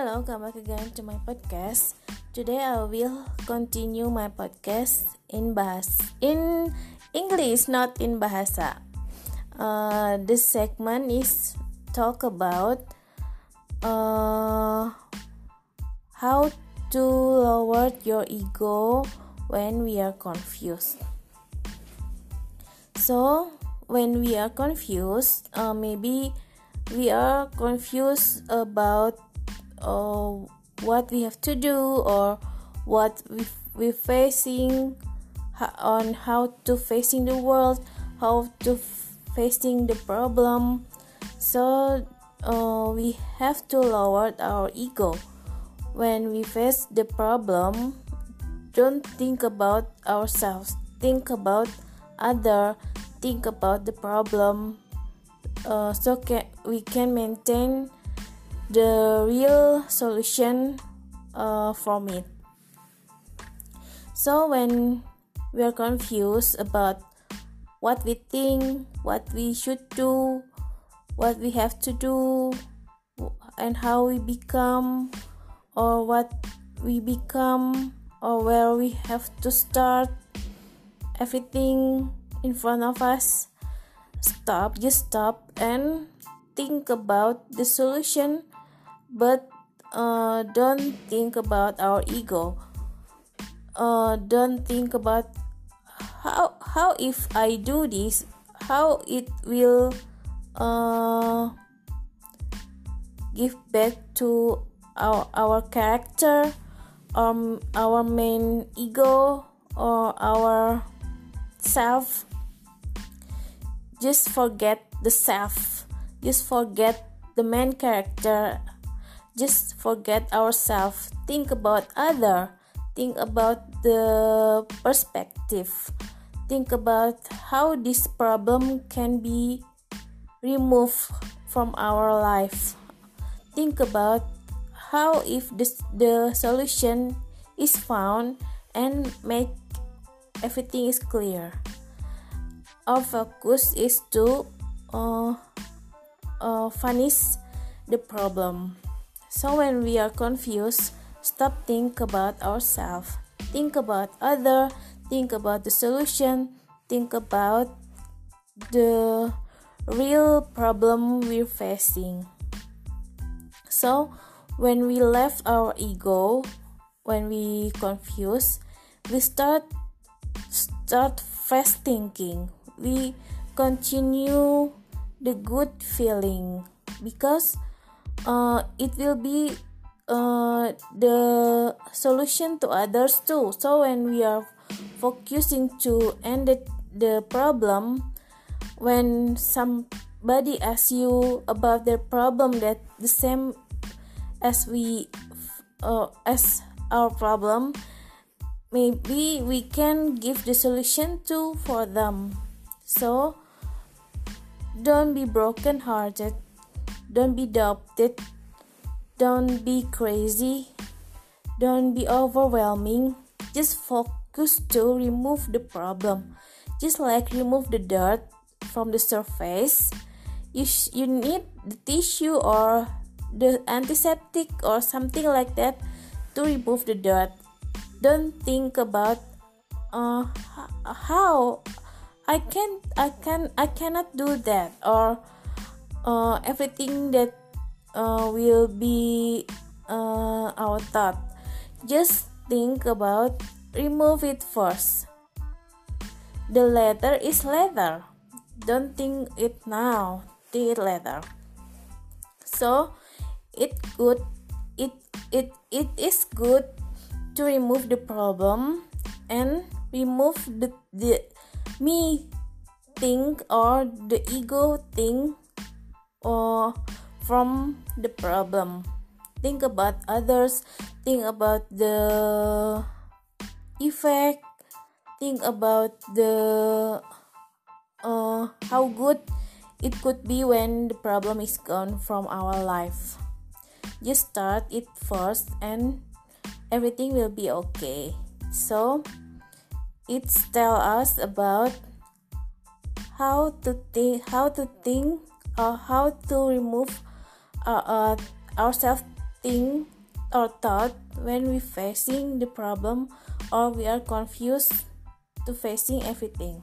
Hello, come back again to my podcast. Today I will continue my podcast in bahas in English, not in bahasa. Uh, this segment is talk about uh, how to lower your ego when we are confused. So when we are confused, uh, maybe we are confused about uh, what we have to do or what we we facing on how to facing the world how to facing the problem. So uh, we have to lower our ego. When we face the problem don't think about ourselves. Think about other. Think about the problem. Uh, so can, we can maintain the real solution uh, from it. So when we are confused about what we think, what we should do, what we have to do, and how we become, or what we become, or where we have to start, everything in front of us, stop, just stop and think about the solution but uh, don't think about our ego. Uh, don't think about how how if i do this how it will uh, give back to our our character um our main ego or our self. Just forget the self. Just forget the main character just forget ourselves think about other. Think about the perspective. Think about how this problem can be removed from our life. Think about how if this, the solution is found and make everything is clear. Our focus is to uh, uh, finish the problem so when we are confused, stop think about ourselves. Think about other, think about the solution, think about the real problem we're facing. So when we left our ego, when we confuse, we start start fresh thinking. We continue the good feeling because uh, it will be uh, the solution to others too. So when we are focusing to end the, the problem when somebody asks you about their problem that the same as we uh, as our problem maybe we can give the solution to for them. So don't be broken hearted don't be doubted. Don't be crazy. Don't be overwhelming. Just focus to remove the problem. Just like remove the dirt from the surface. You, you need the tissue or the antiseptic or something like that to remove the dirt. Don't think about uh, how I can I can I cannot do that or uh, everything that uh, will be uh, our thought. Just think about remove it first. The letter is leather. Don't think it now. Think it later so it good it it it is good to remove the problem and remove the, the me think or the ego thing or from the problem. Think about others. Think about the effect. Think about the uh, how good it could be when the problem is gone from our life. Just start it first and everything will be okay. So it's tell us about how to think how to think uh, how to remove uh, uh, ourselves think or thought when we facing the problem or we are confused to facing everything